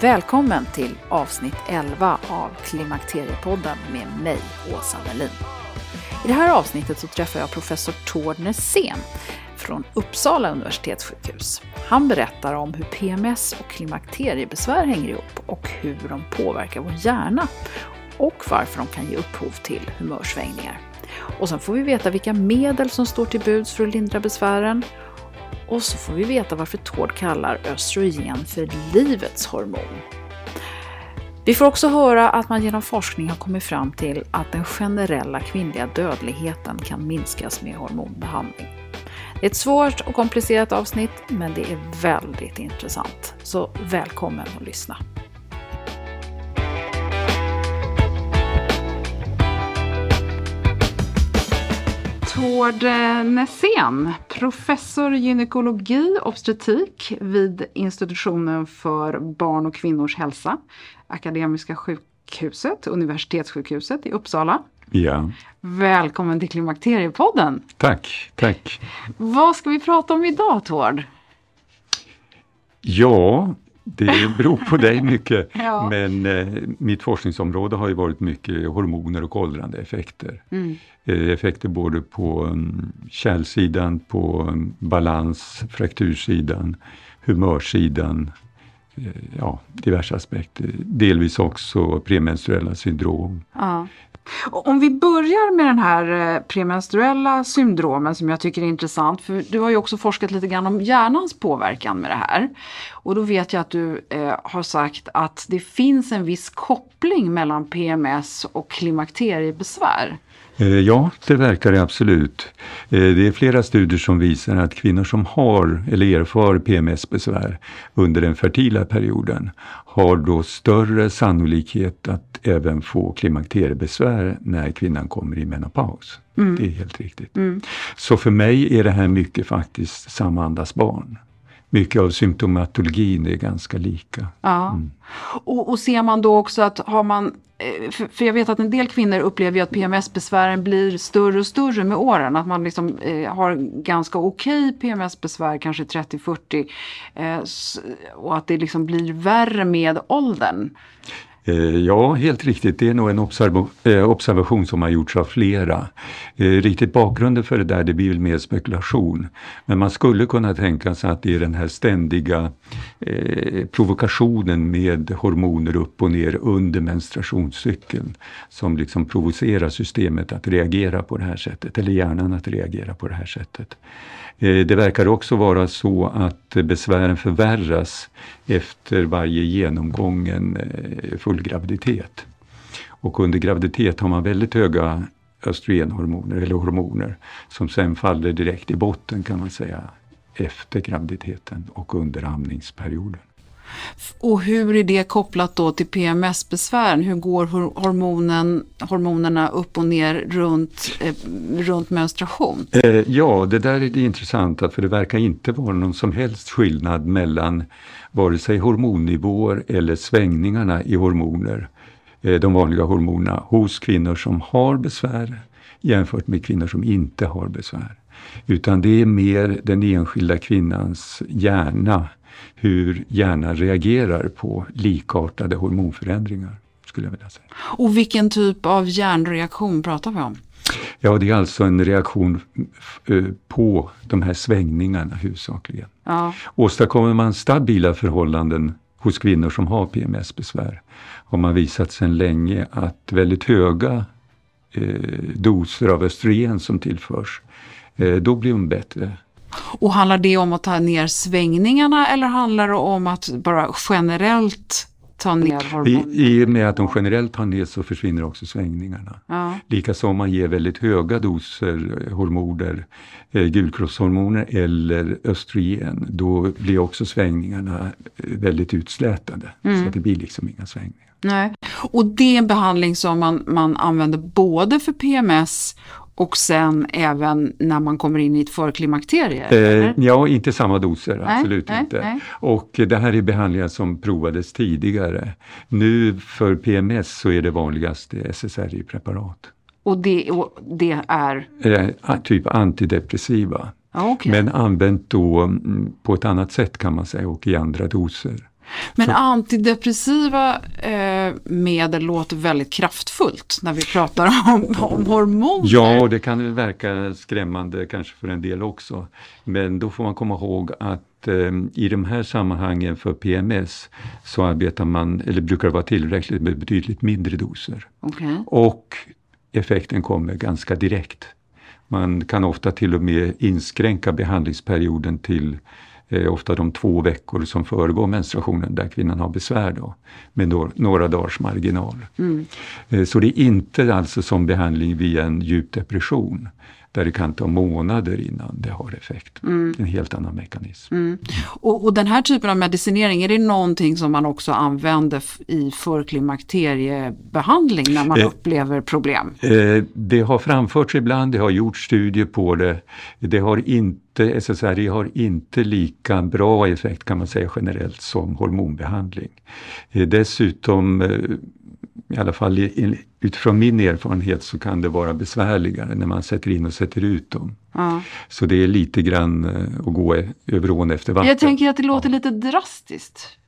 Välkommen till avsnitt 11 av Klimakteriepodden med mig, Åsa Melin. I det här avsnittet så träffar jag professor Tord Nässén från Uppsala universitetssjukhus. Han berättar om hur PMS och klimakteriebesvär hänger ihop och hur de påverkar vår hjärna och varför de kan ge upphov till humörsvängningar. Och sen får vi veta vilka medel som står till buds för att lindra besvären och så får vi veta varför Tord kallar östrogen för livets hormon. Vi får också höra att man genom forskning har kommit fram till att den generella kvinnliga dödligheten kan minskas med hormonbehandling. Det är ett svårt och komplicerat avsnitt, men det är väldigt intressant. Så välkommen att lyssna! Tord Nässén, professor i gynekologi obstetrik vid institutionen för barn och kvinnors hälsa, Akademiska sjukhuset, Universitetssjukhuset i Uppsala. Ja. Välkommen till Klimakteriepodden. Tack, tack. Vad ska vi prata om idag Tord? Ja, det beror på dig mycket. Ja. Men eh, mitt forskningsområde har ju varit mycket hormoner och åldrande effekter. Mm. Eh, effekter både på um, kärlsidan, på um, balans, fraktursidan, humörsidan, Eh, ja, diverse aspekter. Delvis också premenstruella syndrom. Ja. Om vi börjar med den här eh, premenstruella syndromen som jag tycker är intressant, för du har ju också forskat lite grann om hjärnans påverkan med det här. Och då vet jag att du eh, har sagt att det finns en viss koppling mellan PMS och klimakteriebesvär. Eh, Ja, det verkar det absolut. Eh, Det är flera studier som visar att kvinnor som har eller erfar PMS-besvär under den fertila perioden har då större sannolikhet att även få klimakteriebesvär när kvinnan kommer i menopaus. Det är helt riktigt. Så för mig är det här mycket faktiskt samma andas barn. Mycket av symptomatologin är ganska lika. Ja. Och, och ser man då också att har man Eh, för, jag vet att en del kvinnor upplever ju att PMS-besvären blir större och större med åren. Att man liksom eh, har ganska okej PMS-besvär, kanske 30-40. Eh, och att det liksom blir värre med åldern. Eh, ja, helt riktigt. Det är nog en eh, observation som har gjorts av flera. Eh, riktigt bakgrunden för det där, det blir väl mer spekulation. Men man skulle kunna tänka sig att det är den här ständiga eh, provokationen med hormoner upp och ner under menstruationscykeln som liksom provocerar systemet att reagera på det här sättet, eller hjärnan att reagera på det här sättet. Eh, det verkar också vara så att besvären förvärras efter varje genomgången eh, full graviditet. Och under graviditet har man väldigt höga östrogenhormoner eller hormoner som sen faller direkt i botten kan man säga efter graviditeten och under amningsperioden. Och hur är det kopplat då till PMS-besvären? Hur går hormonen, hormonerna upp och ner runt, eh, runt menstruation? Eh, ja, det där är det intressanta för det verkar inte vara någon som helst skillnad mellan vare sig hormonnivåer eller svängningarna i hormoner, eh, de vanliga hormonerna, hos kvinnor som har besvär jämfört med kvinnor som inte har besvär. Utan det är mer den enskilda kvinnans hjärna hur hjärnan reagerar på likartade hormonförändringar. skulle jag vilja säga. Och vilken typ av hjärnreaktion pratar vi om? Ja, det är alltså en reaktion eh, på de här svängningarna huvudsakligen. Ja. Åstadkommer man stabila förhållanden hos kvinnor som har PMS-besvär har man visat sedan länge att väldigt höga eh, doser av östrogen som tillförs, eh, då blir hon bättre och handlar det om att ta ner svängningarna eller handlar det om att bara generellt ta ner hormonerna? I, I och med att de generellt tar ner så försvinner också svängningarna. Ja. Likaså om man ger väldigt höga doser hormoner, eh, gulkroppshormoner eller östrogen, då blir också svängningarna eh, väldigt utslätade. Mm. Så att det blir liksom inga svängningar. Nej. Och det är en behandling som man, man använder både för PMS och sen även när man kommer in i ett förklimakterie? Eh, ja, inte samma doser, nej, absolut nej, inte. Nej. Och det här är behandlingar som provades tidigare. Nu för PMS så är det vanligaste SSRI-preparat. Och det, och det är? Eh, typ antidepressiva. Okay. Men använt då mm, på ett annat sätt kan man säga och i andra doser. Men så. antidepressiva eh, medel låter väldigt kraftfullt när vi pratar om, om hormoner. Ja, det kan verka skrämmande kanske för en del också. Men då får man komma ihåg att eh, i de här sammanhangen för PMS så arbetar man, eller brukar det vara tillräckligt med betydligt mindre doser. Okay. Och effekten kommer ganska direkt. Man kan ofta till och med inskränka behandlingsperioden till eh, ofta de två veckor som föregår menstruationen där kvinnan har besvär då, med då, några dagars marginal. Mm. Eh, så det är inte alltså som behandling vid en djup depression där det kan ta månader innan det har effekt. Mm. En helt annan mekanism. Mm. Och, och, den här typen av medicinering, är det någonting som man också använder i förklimakteriebehandling när man eh, upplever problem? Eh, det har framförts ibland, det har gjorts studier på det. Det har inte, SSRI har inte lika bra effekt kan man säga generellt som hormonbehandling. Eh, dessutom eh, i alla fall utifrån min erfarenhet så kan det vara besvärligare när man sätter in och sätter ut dem. Ja. Så det är lite grann eh, att gå över ån efter vatten. Jag tänker att det låter lite drastiskt.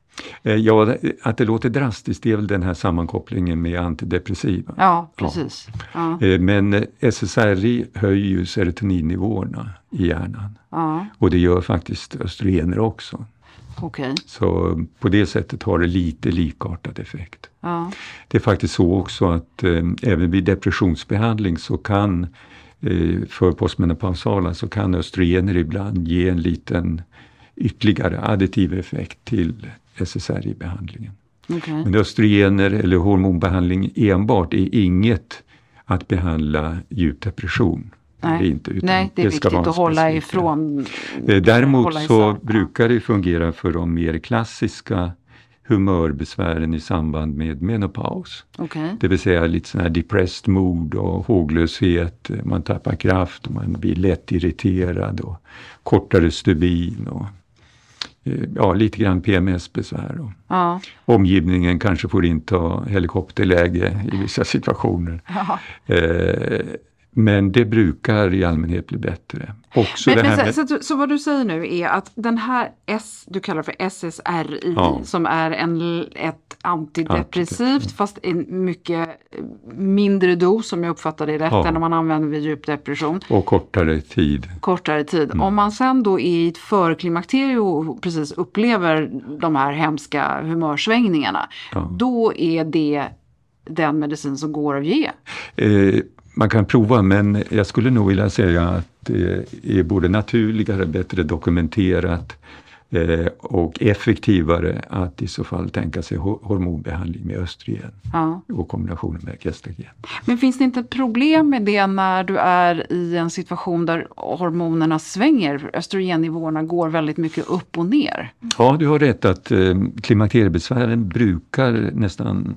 Eh, ja, att det låter drastiskt det är väl den här sammankopplingen med antidepressiva. Ja, precis. Ja. Eh, men SSRI höjer ju serotoninnivåerna i hjärnan. Ja. Och det gör faktiskt östrogener också. Okay. Så på det sättet har det lite likartad effekt. Ja. Det är faktiskt så också att eh, även vid depressionsbehandling så kan eh, för postmenopausala så kan östrogener ibland ge en liten ytterligare additiv effekt till SSRI-behandlingen. Okay. Men östrogener eller hormonbehandling enbart är inget att behandla djup depression. Nej, inte, Nej det är det viktigt att hålla ifrån. Eh, däremot hålla så brukar det fungera för de mer klassiska humörbesvären i samband med menopaus. Okay. Det vill säga lite sån här depressed mood och håglöshet, man tappar kraft och man blir lätt irriterad och kortare stubin och eh, ja, lite grann PMS-besvär. Ja. Omgivningen kanske får inta helikopterläge i vissa situationer. Ja. Eh, men det brukar i allmänhet bli bättre. Också men, men så, så, så, vad du säger nu är att den här S, du kallar för SSRI, ja. som är en, ett antidepressivt ja. fast en mycket mindre dos som jag uppfattar det rätt, ja. än man använder vid djup depression. Och kortare tid. Kortare tid. Mm. Om man sen då är i ett förklimakterie och precis upplever de här hemska humörsvängningarna, då är det den medicin som går att ge? Eh, man kan prova men jag skulle nog vilja säga att det är både naturligare, bättre dokumenterat Eh, och effektivare att i så fall tänka sig hormonbehandling med östrogen ja. och kombinationen med gestagen. Men finns det inte ett problem med det när du är i en situation där hormonerna svänger? Östrogennivåerna går väldigt mycket upp och ner. Ja, du har rätt att eh, klimakteriebesvären brukar nästan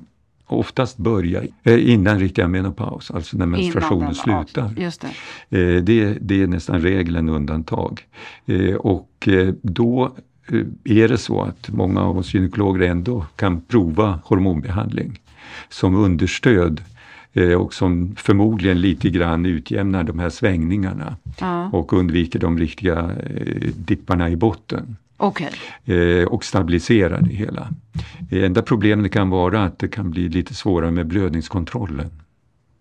oftast börja eh, innan riktiga menopaus, alltså när menstruationen slutar. Just det. Eh, det, det är nästan regeln undantag. Eh, och då är det så att många av oss gynekologer ändå kan prova hormonbehandling som understöd och som förmodligen lite grann utjämnar de här svängningarna ja. och undviker de riktiga dipparna i botten. Okay. Eh, och stabilisera det hela. Det enda problemet kan vara att det kan bli lite svårare med blödningskontrollen.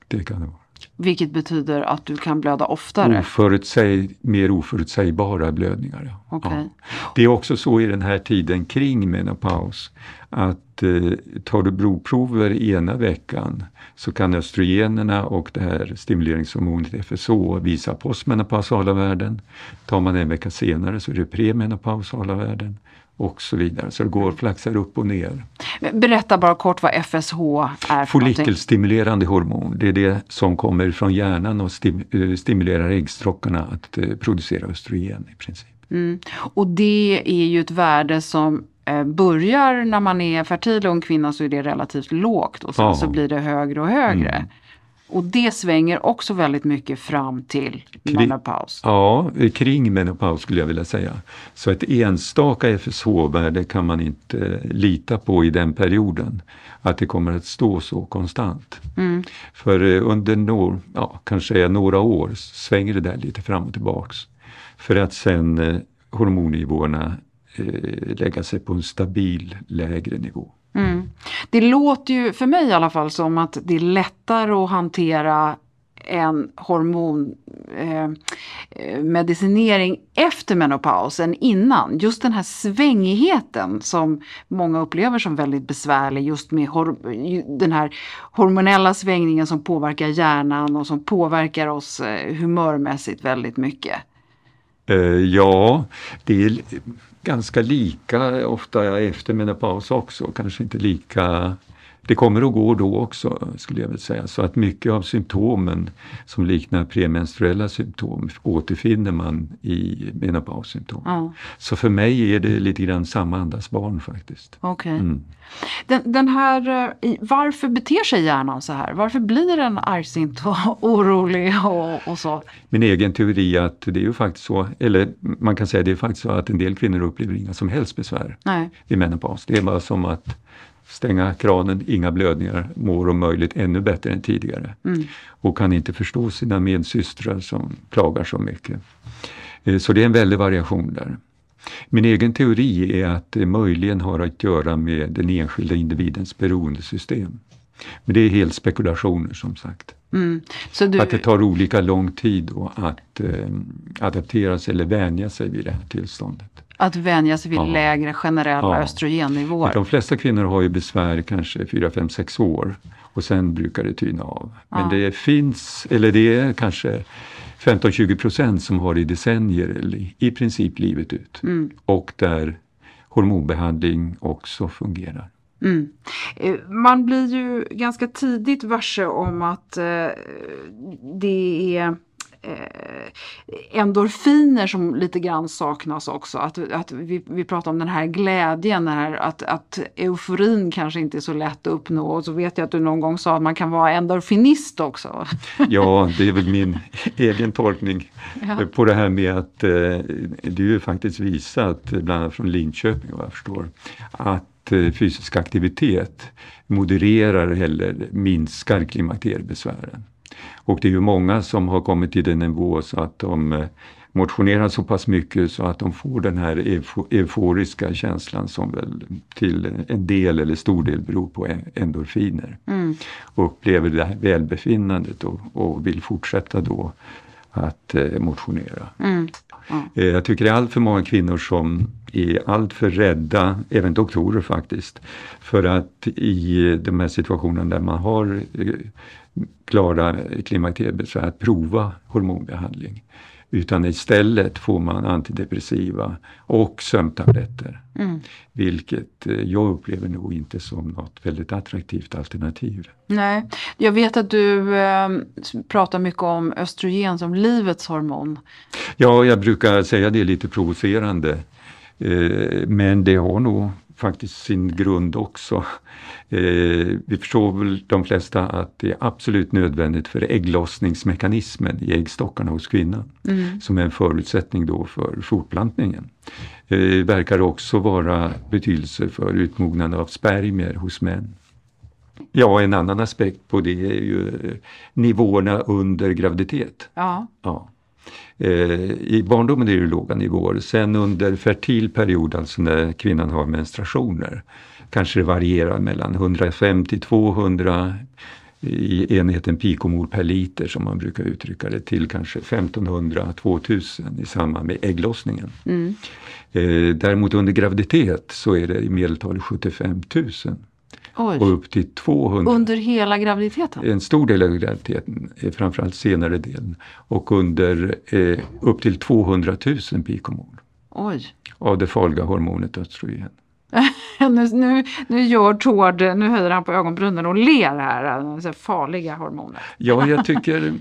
Det kan det vara. Vilket betyder att du kan blöda oftare? Oförutsäg, mer oförutsägbara blödningar. Okay. Ja. Det är också så i den här tiden kring menopaus att eh, tar du blodprover ena veckan så kan östrogenerna och det här stimuleringshormonet FSO visa postmenopausala värden. Tar man en vecka senare så är det premenopausala värden och så vidare. Så det går flaxar upp och ner. Berätta bara kort vad FSH är. Follikelstimulerande hormon. Det är det som kommer från hjärnan och eh, stimulerar äggstockarna att eh, producera östrogen i princip. Mm. Och det är ju ett värde som eh, börjar när man är fertil och en kvinna så är det relativt lågt och sen ja. så blir det högre och högre. Mm. Och det svänger också väldigt mycket fram till Kring, menopaus. Ja, kring menopaus skulle jag vilja säga. Så ett enstaka FSH-värde kan man inte lita på i den perioden. Att det kommer att stå så konstant. Mm. För eh, under no, ja, kanske några år svänger det där lite fram och tillbaks. För att sen eh, hormonnivåerna eh, lägga sig på en stabil lägre nivå. Mm. Det låter ju för mig i alla fall som att det är lättare att hantera en hormonmedicinering eh, eh efter menopaus än innan. Just den här svängigheten som många upplever som väldigt besvärlig just med den här hormonella svängningen som påverkar hjärnan och som påverkar oss eh, humörmässigt väldigt mycket. Eh, ja, det är ganska lika ofta efter menopaus också, kanske inte lika det kommer att gå då också skulle jag vilja säga. Så att mycket av symptomen som liknar premenstruella symptom återfinner man i menopaussymptom. Ja. Så för mig är det lite grann samma andas barn faktiskt. Okay. Mm. Den, den, här, eh, varför beter sig hjärnan så här? Varför blir den argsint och orolig och, och så? Min egen teori är att det är ju faktiskt så, eller man kan säga det är faktiskt så att en del kvinnor upplever inga som helst besvär Nej. i menopaus. Det är bara som att stänga kranen, inga blödningar, mår om möjligt ännu bättre än tidigare. Mm. Och kan inte förstå sina medsystrar som klagar så mycket. Eh, så det är en väldig variation där. Min egen teori är att det möjligen har att göra med den enskilda individens beroendesystem. Men det är helt spekulationer som sagt. Mm. Du... Att det tar olika lång tid att eh, adaptera sig eller vänja sig vid det här tillståndet. Att vänja sig vid ja. lägre generella ja. östrogennivåer. De flesta kvinnor har ju besvär kanske 4, 5, 6 år och sen brukar det tyna av. Men ja. det finns, eller det är kanske 15-20 procent som har det i decennier i princip livet ut. Mm. Och där hormonbehandling också fungerar. Mm. Eh, man blir ju ganska tidigt varse om att eh, det är eh, endorfiner som lite grann saknas också. Att, att vi, vi pratar om den här glädjen, den här, att, att euforin kanske inte är så lätt att uppnå. Och så vet jag att du någon gång sa att man kan vara endorfinist också. Ja, det är väl min egen tolkning ja. på det här med att eh, det är ju faktiskt visat, bland annat från Linköping vad jag förstår, att eh, fysisk aktivitet modererar eller minskar klimakteriebesvären. Och det är ju många som har kommit till den nivå så att de eh, motionerar så pass mycket så att de får den här euforiska känslan som väl till en del eller stor del beror på endorfiner. Mm. Och upplever det här välbefinnandet och, och vill fortsätta då att eh, motionera. Mm. Mm. Jag tycker det är allt för många kvinnor som är alltför rädda, även doktorer faktiskt, för att i de här situationerna där man har eh, klara klimakteriebesvär att prova hormonbehandling. Utan istället får man antidepressiva och sömntabletter. Mm. Vilket eh, jag upplever nog inte som något väldigt attraktivt alternativ. Nej, jag vet att du eh, pratar mycket om östrogen som livets hormon. Ja, jag brukar säga det lite provocerande. Eh, men det har nog faktiskt sin grund också. Eh, vi förstår väl de flesta att det är absolut nödvändigt för ägglossningsmekanismen i äggstockarna hos kvinnan. Mm. Som är en förutsättning då för fortplantningen. Eh, verkar också vara betydelse för utmognaden av spermier hos män. Ja, en annan aspekt på det är ju nivåerna under graviditet. Ja. ja. Eh, I barndomen är det låga nivåer. Sen under fertil period, alltså när kvinnan har menstruationer, kanske det varierar mellan 150 200 i enheten pikomol per liter som man brukar uttrycka det till kanske 1500-2000 i samband med ägglossningen. Mm. Eh, däremot under graviditet så är det i medeltal 75 000. Oj. och upp till 200. Under hela graviditeten? En stor del av graviditeten, framförallt senare delen. Och under eh, upp till 200 000 pikomol. Oj. Av det farliga hormonet östrogen. nu, nu, nu gör Tord, nu höjer han på ögonbrynen och ler här, alltså farliga hormoner. ja, jag tycker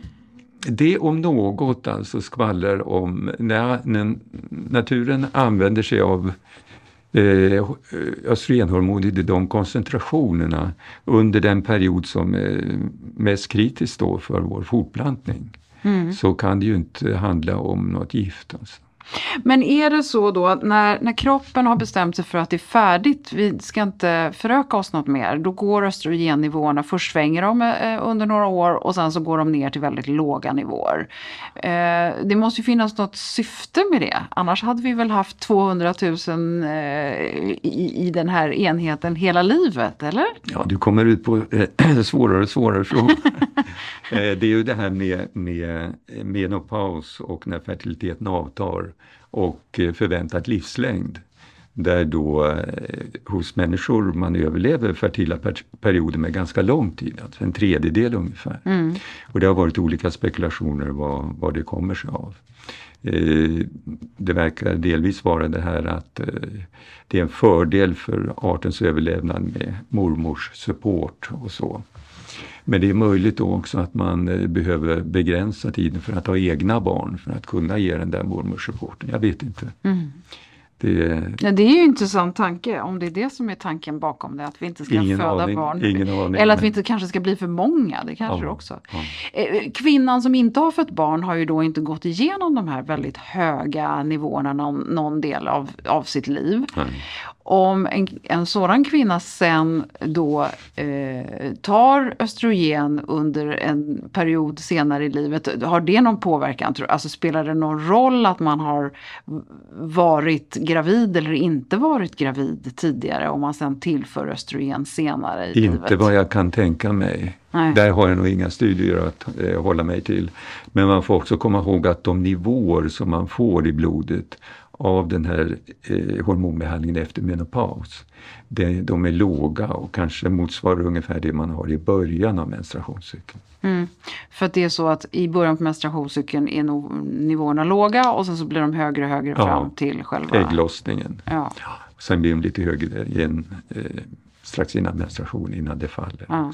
det om något alltså skvallrar om när naturen använder sig av eh, östrogenhormon i de koncentrationerna under den period som är mest kritisk då för vår fortplantning. Mm. Så kan det ju inte handla om något gift. Alltså. Men är det så då att när, när kroppen har bestämt sig för att det är färdigt, vi ska inte föröka oss något mer, då går östrogennivåerna, först svänger de eh, under några år och sen så går de ner till väldigt låga nivåer. Eh, det måste ju finnas något syfte med det, annars hade vi väl haft 200 000 eh, i, i den här enheten hela livet, eller? Ja, du kommer ut på eh, svårare och svårare frågor. Eh, det är ju det här med, med menopaus och när fertiliteten avtar och eh, förväntad livslängd. Där då eh, hos människor man överlever fertila per perioder med ganska lång tid, alltså en tredjedel ungefär. Mm. Och det har varit olika spekulationer vad, vad det kommer sig av. Eh, det verkar delvis vara det här att eh, det är en fördel för artens överlevnad med mormors support och så. Men det är möjligt då också att man eh, behöver begränsa tiden för att ha egna barn för att kunna ge den där mormorsupporten. Jag vet inte. Mm. Det, ja, det är ju en intressant tanke om det är det som är tanken bakom det, att vi inte ska föda aning, barn. Aning, Eller att vi inte kanske ska bli för många, det kanske ja, också. Ja. Eh, kvinnan som inte har fött barn har ju då inte gått igenom de här väldigt höga nivåerna någon, någon del av, av sitt liv. Nej om en, en sådan kvinna sen då eh, tar östrogen under en period senare i livet, har det någon påverkan? Alltså spelar det någon roll att man har varit gravid eller inte varit gravid tidigare om man sen tillför östrogen senare i inte livet? Inte vad jag kan tänka mig. Nej. Där har jag nog inga studier att eh, hålla mig till. Men man får också komma ihåg att de nivåer som man får i blodet av den här eh, hormonbehandlingen efter menopaus. De, de är låga och kanske motsvarar ungefär det man har i början av menstruationscykeln. Mm. För att det är så att i början på menstruationscykeln är nog nivåerna låga och sen så blir de högre och högre ja, fram till själva ägglossningen. Ja. Sen blir de lite högre igen eh, strax innan menstruation, innan det faller. Ja.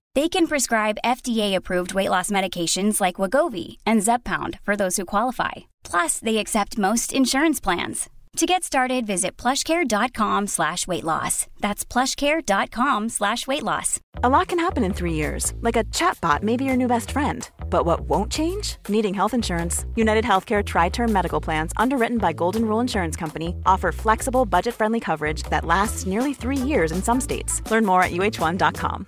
They can prescribe FDA-approved weight loss medications like Wagovi and Zepbound for those who qualify. Plus, they accept most insurance plans. To get started, visit plushcare.com slash weight loss. That's plushcare.com slash weight loss. A lot can happen in three years, like a chatbot may be your new best friend. But what won't change? Needing health insurance. United Healthcare Tri Term Medical Plans, underwritten by Golden Rule Insurance Company, offer flexible, budget friendly coverage that lasts nearly three years in some states. Learn more at uh1.com.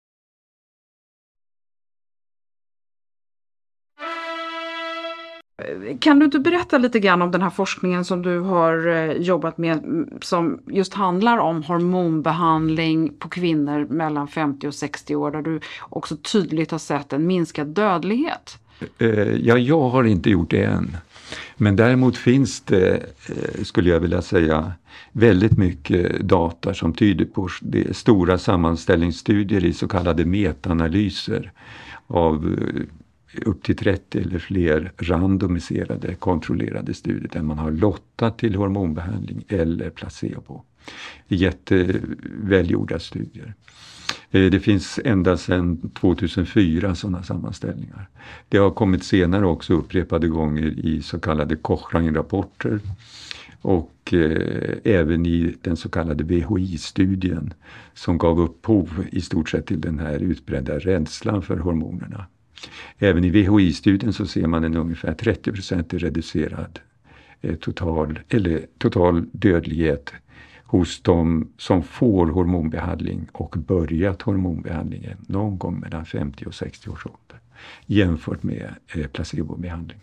Kan du inte berätta lite grann om den här forskningen som du har eh, jobbat med som just handlar om hormonbehandling på kvinnor mellan 50 och 60 år där du också tydligt har sett en minskad dödlighet? Eh, ja, jag har inte gjort det än. Men däremot finns det, eh, skulle jag vilja säga, väldigt mycket data som tyder på det stora sammanställningsstudier i så kallade metaanalyser av upp till 30 eller fler randomiserade kontrollerade studier där man har lottat till hormonbehandling eller placebo. Jättevälgjorda studier. Eh, det finns ända sedan 2004 sådana sammanställningar. Det har kommit senare också upprepade gånger i så kallade Cochrane-rapporter och eh, även i den så kallade VHI-studien som gav upphov i stort sett till den här utbredda rädslan för hormonerna. Även i VHI-studien så ser man en ungefär 30% reducerad eh, total, eller total dödlighet hos de som får hormonbehandling och börjat hormonbehandlingen någon gång mellan 50 och 60 års ålder jämfört med eh, placebobehandling.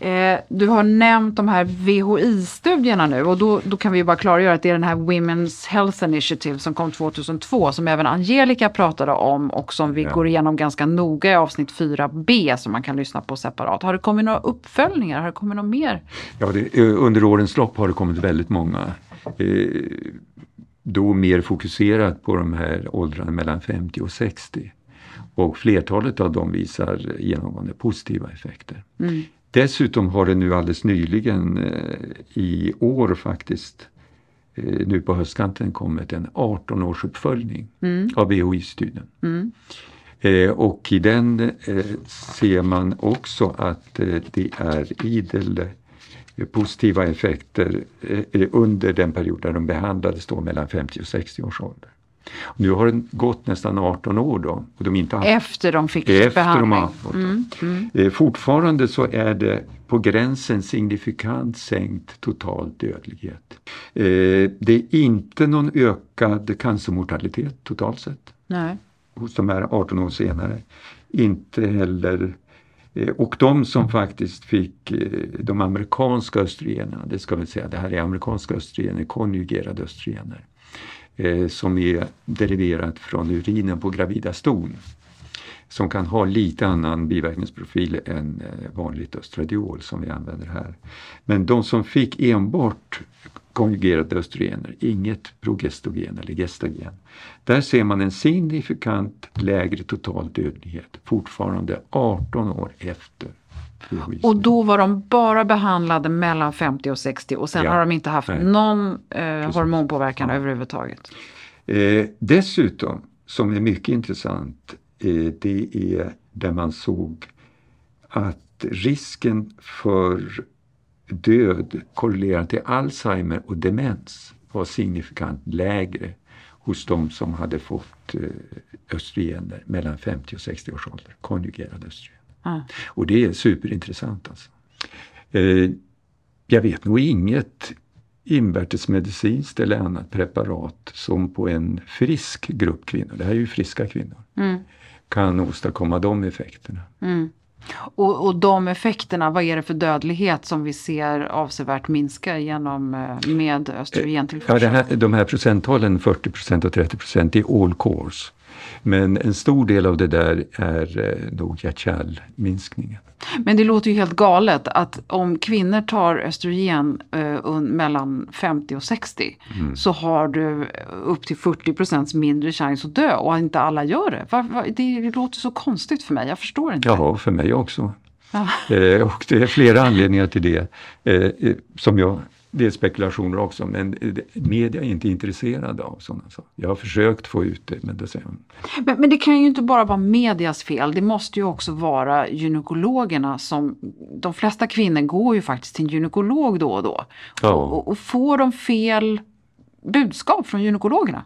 Eh, du har nämnt de här VHI-studierna nu och då, då kan vi bara klargöra att det är den här Women's Health Initiative som kom 2002 som även Angelica pratade om och som vi ja. går igenom ganska noga i avsnitt 4b som man kan lyssna på separat. Har det kommit några uppföljningar? Har det kommit något mer? Ja, det, eh, under årens lopp har det kommit väldigt många. Eh, då mer fokuserat på de här åldrarna mellan 50 och 60. Och flertalet av dem visar genomgående positiva effekter. Mm. Dessutom har det nu alldeles nyligen eh, i år faktiskt eh, nu på höstkanten kommit en 18 års uppföljning mm. av VHI-studien. Mm. Eh, och i den eh, ser man också att eh, det är idel positiva effekter under den period där de behandlades då mellan 50 och 60 års ålder. Nu har det gått nästan 18 år då. Och de inte haft, efter de fick efter behandling? De fått mm, mm. Eh, fortfarande så är det på gränsen signifikant sänkt total dödlighet. Eh, det är inte någon ökad cancermortalitet totalt sett. Nej. Hos de här 18 år senare. Inte heller eh, och de som faktiskt fick de amerikanska östrogenerna, det ska vi säga, det här är amerikanska östrogener, konjugerade östrogener eh, som är deriverat från urinen på gravida ston som kan ha lite annan biverkningsprofil än eh, vanligt östradiol som vi använder här. Men de som fick enbart konjugerade östrogener, inget progestogen eller gestagen. Där ser man en signifikant lägre total dödlighet fortfarande 18 år efter och då var de bara behandlade mellan 50 och 60 och sen ja, har de inte haft nej. någon eh, hormonpåverkan ja. överhuvudtaget. Eh, dessutom, som är mycket intressant, eh, det är där man såg att risken för död korrelerad till Alzheimer och demens var signifikant lägre hos de som hade fått eh, östrogener mellan 50 och 60 års ålder, konjugerade östrogen. Mm. Och det är superintressant alltså. Eh, jag vet nog inget invärtesmedicinskt eller annat preparat som på en frisk grupp kvinnor, det här är ju friska kvinnor, Mm. kan åstadkomma de effekterna. Och, och de effekterna, vad är det för dödlighet som vi ser avsevärt minska genom eh, med Ja, östrogentillförsel? det här, de här procenttalen, 40% och 30 procent, är all cause. Men en stor del av det där är eh, nog hjärt-kärlminskningen. Men det låter ju helt galet att om kvinnor tar östrogen eh, mellan 50 och 60 Mm. så har du upp till 40 procents mindre chans att dö och inte alla gör det. Var, var, det låter så konstigt för mig, jag förstår inte. Ja, för mig också. Ja. Eh, och det är flera anledningar till det. Eh, eh, som jag, det är spekulationer också, men media är inte intresserade av sådana saker. Jag har försökt få ut det, men det säger Men, men det kan ju inte bara vara medias fel, det måste ju också vara gynekologerna som, de flesta kvinnor går ju faktiskt till en gynekolog då och då. Ja. Och, och, och får de fel budskap från gynekologerna?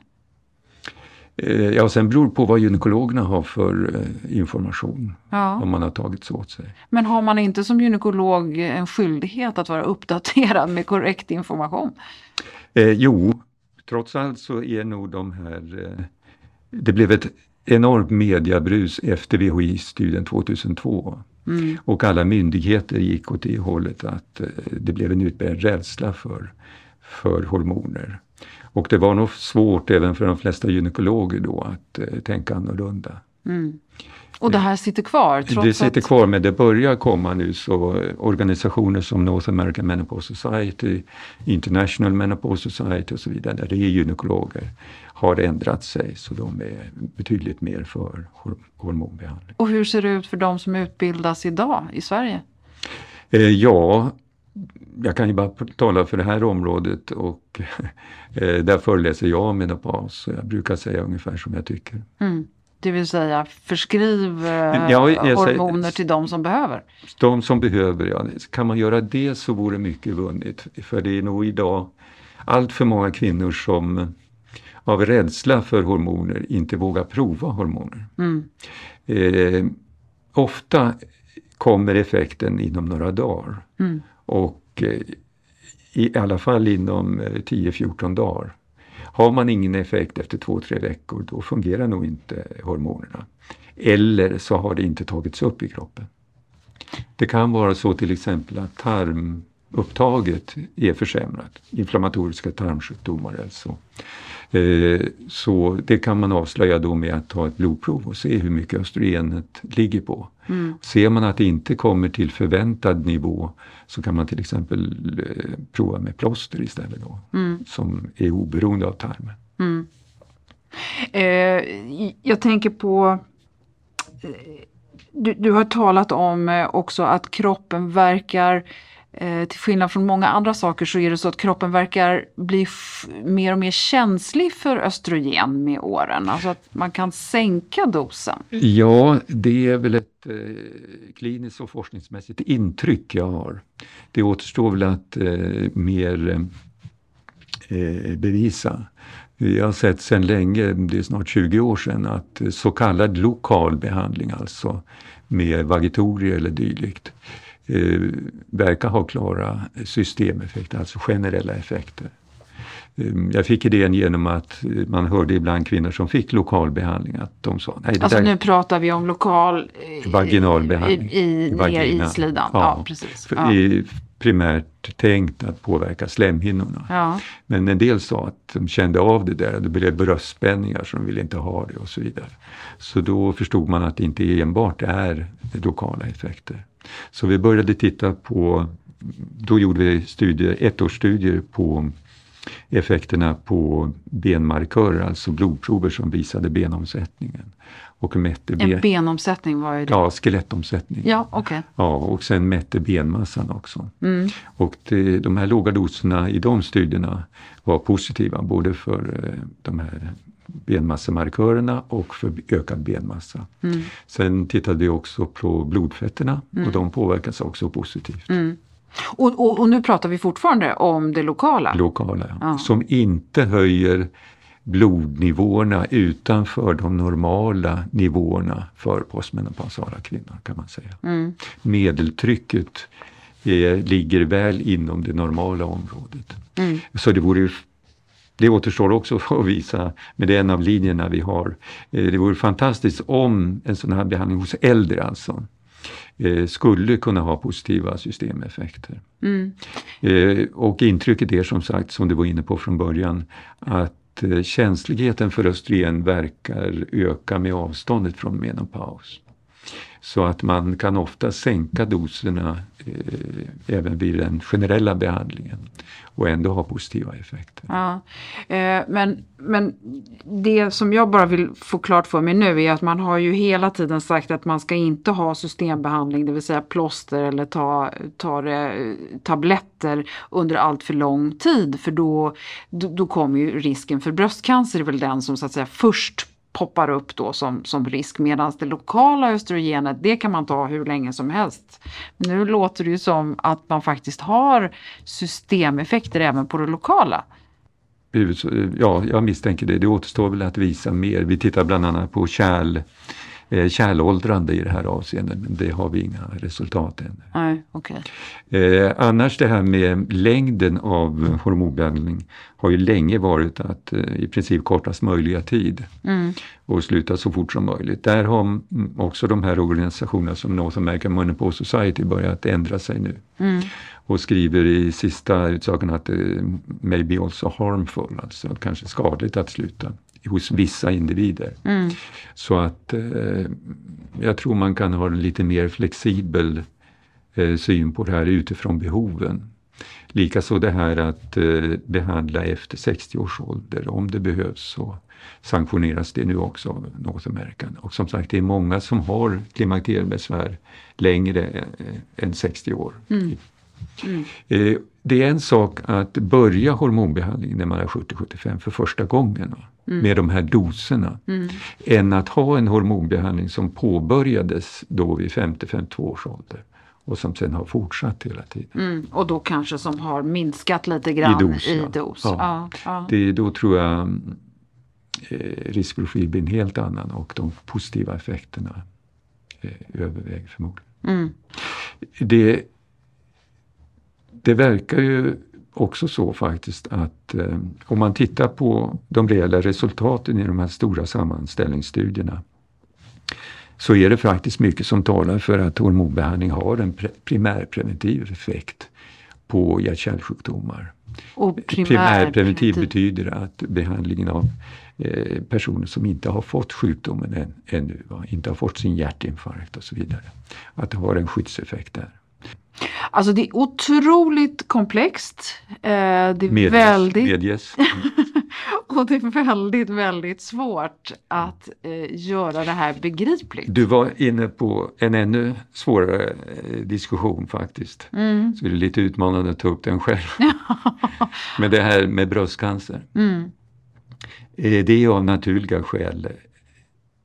Eh, Ja, sen beror det på vad gynekologerna har för eh, information. Ja. Om man har tagit så åt sig. Men har man inte som gynekolog en skyldighet att vara uppdaterad med korrekt information? Eh, jo, trots allt så är nog de här... Eh, det blev ett enormt mediabrus efter VHI-studien 2002. Och alla myndigheter gick åt det hållet att eh, det blev en utbredd rädsla för, för hormoner. Och det var nog svårt även för de flesta gynekologer då att eh, tänka annorlunda. Och det här sitter kvar? Trots Det sitter kvar men det börjar komma nu så organisationer som North American Menopause Society, International Menopause Society och så vidare, där det är gynekologer, har ändrat sig så de är betydligt mer för hor- hormonbehandling. Och hur ser det ut för de som utbildas idag i Sverige? Eh, ja, jag kan ju bara tala för det här området och eh, där föreläser jag om menopaus. Så jag brukar säga ungefär som jag tycker. Det vill säga förskriv eh, Ja, säger- hormoner till de som behöver. De som behöver, ja, kan man göra det så vore mycket vunnet. För det är nog idag allt för många kvinnor som av rädsla för hormoner inte vågar prova hormoner. Eh, ofta kommer effekten inom några dagar. Och eh, i alla fall inom eh, 10-14 dagar. Har man ingen effekt efter två, tre veckor då fungerar nog inte hormonerna. Eller så har det inte tagits upp i kroppen. Det kan vara så till exempel att tarmupptaget är försämrat. Inflammatoriska tarmsjukdomar alltså. så. Så det kan man avslöja då med att ta ett blodprov och se hur mycket östrogenet ligger på. Ser man att det inte kommer till förväntad nivå så kan man till exempel eh, prova med plåster istället då. Som är oberoende av tarmen. Mm. Eh, jag tänker på eh, du, du har talat om eh, också att kroppen verkar eh, till skillnad från många andra saker så är det så att kroppen verkar bli mer och mer känslig för östrogen med åren. Alltså att man kan sänka dosen. Mm. Ja, det är väl ett eh, kliniskt och forskningsmässigt intryck jag har. Det återstår väl att eh, mer eh, eh bevisa. Jag har sett sedan länge, det är snart 20 år sedan, att så kallad lokal behandling, alltså med vagitorier eller dylikt, eh, verkar ha klara systemeffekter, alltså generella effekter. Eh, Jag fick idén genom att eh, man hörde ibland kvinnor som fick lokal behandling att de sa nej Alltså nu pratar vi om lokal eh, Vaginal behandling. i, i, vagina. i slidan. Ja, precis. För Ja. är primärt tänkt att påverka slemhinnorna. Ja. Men en del sa att de kände av det där, det blev bröstspänningar så de ville inte ha det och så vidare. Så då förstod man att det inte enbart är lokala effekter. Så vi började titta på, då gjorde vi studier, ettårsstudier på effekterna på benmarkörer, alltså blodprover som visade benomsättningen. Och mätte En ben, benomsättning var ju det. ja, skelettomsättning. Ja, okej. Ja, och sen mätte benmassan också. Mm. Och det, de här låga doserna i de studierna var positiva både för eh, de här benmassemarkörerna och för ökad benmassa. Mm. Sen tittade vi också på blodfetterna och de påverkas också positivt. Mm. Och, och, och nu pratar vi fortfarande om det lokala. Lokala, Ja. som inte höjer blodnivåerna utanför de normala nivåerna för postmenopausala kvinnor kan man säga. Medeltrycket är, ligger väl inom det normala området. Mm. Så det vore det återstår också att visa, men det är en av linjerna vi har. Eh, det vore fantastiskt om en sån här behandling hos äldre alltså eh, skulle kunna ha positiva systemeffekter. Mm. Eh, och intrycket är som sagt, som du var inne på från början, att känsligheten för östrogen verkar öka med avståndet från menopaus. Så att man kan ofta sänka doserna eh, även vid den generella behandlingen och ändå ha positiva effekter. Ja. Eh, men, men det som jag bara vill få klart för mig nu är att man har ju hela tiden sagt att man ska inte ha systembehandling, det vill säga plåster eller ta, ta det, tabletter under allt för lång tid för då, då, då kommer ju risken för bröstcancer är väl den som så att säga först poppar upp då som, som risk medan det lokala östrogenet det kan man ta hur länge som helst. Men nu låter det ju som att man faktiskt har systemeffekter även på det lokala. Ja, jag misstänker det. Det återstår väl att visa mer. Vi tittar bland annat på kärl eh, kärlåldrande i det här avseendet men det har vi inga resultat ännu. Nej, okay. eh, annars det här med längden av hormonbehandling har ju länge varit att eh, i princip kortast möjliga tid mm. och sluta så fort som möjligt. Där har också de här organisationerna som North American Menopause Society börjat ändra sig nu. Mm. Och skriver i sista utsagan att det may be also harmful, alltså kanske skadligt att sluta hos vissa individer. Mm. Så att eh, jag tror man kan ha en lite mer flexibel eh, syn på det här utifrån behoven. Likaså det här att eh, behandla efter 60 års ålder om det behövs så sanktioneras det nu också av North American. Och som sagt det är många som har klimakteriebesvär längre än 60 år. Mm. Mm. Det är en sak att börja hormonbehandling när man är 70-75 för första gången mm. med de här doserna. Mm. Än att ha en hormonbehandling som påbörjades då vid 50-52 års ålder och som sen har fortsatt hela tiden. Mm, och då kanske som har minskat lite grann i dos. I dos. Ja. Ja, ja. Det, då tror jag eh, riskprofil blir en helt annan och de positiva effekterna eh, överväger förmodligen. Mm. Det, det verkar ju också så faktiskt att eh, om man tittar på de reella resultaten i de här stora sammanställningsstudierna så är det faktiskt mycket som talar för att hormonbehandling har en primärpreventiv effekt på hjärt-kärlsjukdomar. Primär Primärpreventiv betyder att behandlingen av eh, personer som inte har fått sjukdomen än, ännu, va? inte har fått sin hjärtinfarkt och så vidare. Att det har en skyddseffekt där. Alltså det är otroligt komplext. Eh, det är medges, väldigt... Medges. och det är väldigt, väldigt svårt att eh, göra det här begripligt. Du var inne på en ännu svårare eh, diskussion faktiskt. Mm. Så det är lite utmanande att ta upp den själv. Men det här med bröstcancer. Mm. Det är av naturliga skäl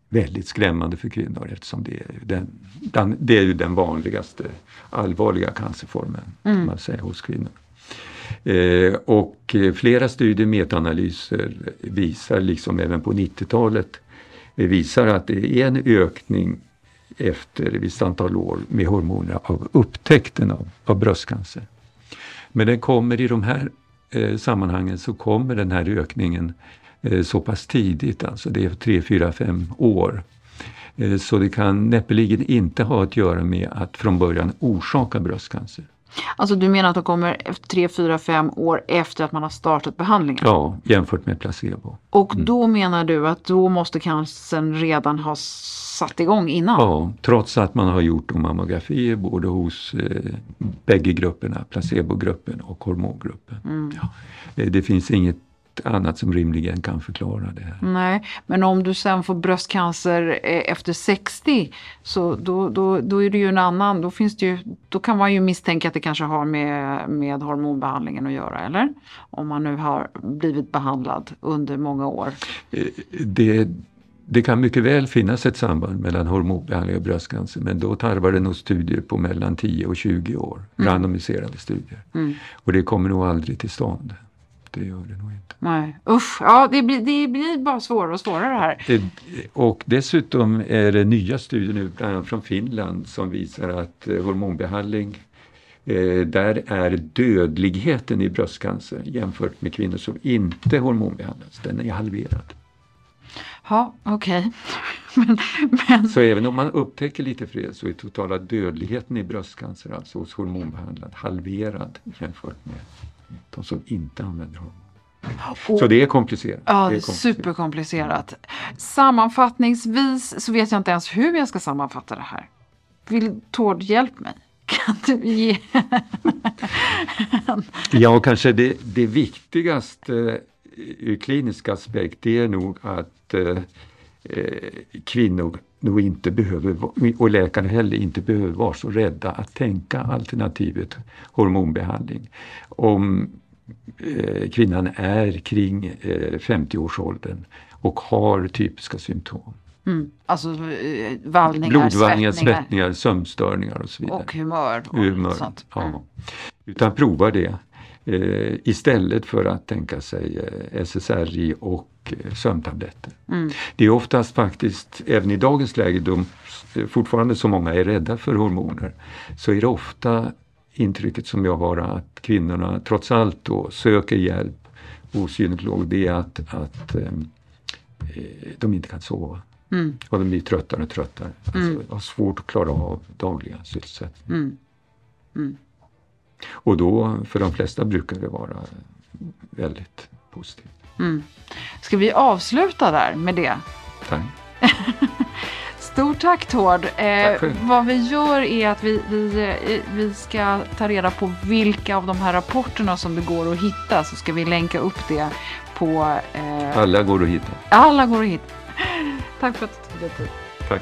väldigt skrämmande för kvinnor eftersom det är den, den, det är ju den vanligaste allvarliga cancerformen mm. man säger, hos kvinnor. Eh, och eh, flera studier, metaanalyser visar, liksom även på 90-talet, eh, visar att det är en ökning efter ett visst antal år med hormoner av upptäckten av, av bröstcancer. Men den kommer i de här eh, sammanhangen så kommer den här ökningen så pass tidigt, alltså det är 3, 4, 5 år. Eh, så det kan näppeligen inte ha att göra med att från början orsaka bröstcancer. Alltså du menar att de kommer efter 3, 4, 5 år efter att man har startat behandlingen? Ja, jämfört med placebo. Och mm. då menar du att då måste cancern redan ha satt igång innan? Ja, trots att man har gjort mammografier både hos eh, bägge grupperna, placebogruppen och hormongruppen. Mm. Ja. Eh, det finns inget annat som rimligen kan förklara det här. Nej, men om du sen får bröstcancer eh, efter 60 så då, då, då är det ju en annan, då, finns det ju, då kan man ju misstänka att det kanske har med, med hormonbehandlingen att göra, eller? Om man nu har blivit behandlad under många år. Eh, det, det kan mycket väl finnas ett samband mellan hormonbehandling och bröstcancer men då tarvar det nog studier på mellan 10 och 20 år, mm. randomiserade studier. Mm. Och det kommer nog aldrig till stånd. Det gör det nog inte. Nej, usch, ja det blir, det blir bara svårare och svårare här. Och dessutom är det nya studier nu, bland annat från Finland, som visar att eh, hormonbehandling Eh, där är dödligheten i bröstcancer jämfört med kvinnor som inte hormonbehandlas, den är halverad. Ja, okej. Okay. men, men... Så även om man upptäcker lite fler så är totala dödligheten i bröstcancer, alltså hos hormonbehandlad, halverad jämfört med de som inte använder hormon. Så det är komplicerat. Ja, det är komplicerat. superkomplicerat. Sammanfattningsvis så vet jag inte ens hur jag ska sammanfatta det här. Vill Tord hjälp mig? Kan du ge Ja, kanske det, det viktigaste ur klinisk aspekt det är nog att eh, eh, kvinnor nog inte behöver, och läkare heller inte behöver vara så rädda att tänka alternativet hormonbehandling. Om eh, kvinnan är kring eh, 50-årsåldern och har typiska symptom. Mm. Alltså eh, vallningar, Blodvallningar, svettningar. svettningar, sömnstörningar och så vidare. Och humör. Och humör sånt. Mm. Ja. Utan prova det eh, istället för att tänka sig eh, SSRI och eh, sömntabletter. Mm. Det är oftast faktiskt, även i dagens läge, då fortfarande så många är rädda för hormoner, så är det ofta intrycket som jag har att kvinnorna trots allt då söker hjälp hos gynekolog, det är att, att eh, de inte kan sova. Mm. Och de blir tröttare och tröttare. Alltså, mm. har svårt att klara av dagliga sysselsättningar. Mm. Mm. Och då, för de flesta brukar det vara väldigt positivt. Mm. Ska vi avsluta där med det? Tack. Stort tack Tord. Eh, vad vi gör är att vi, vi, eh, vi ska ta reda på vilka av de här rapporterna som det går att hitta. Så ska vi länka upp det på... Eh... Alla går att hitta. Alla går att hitta. tack för att du tog dig tid. Tack.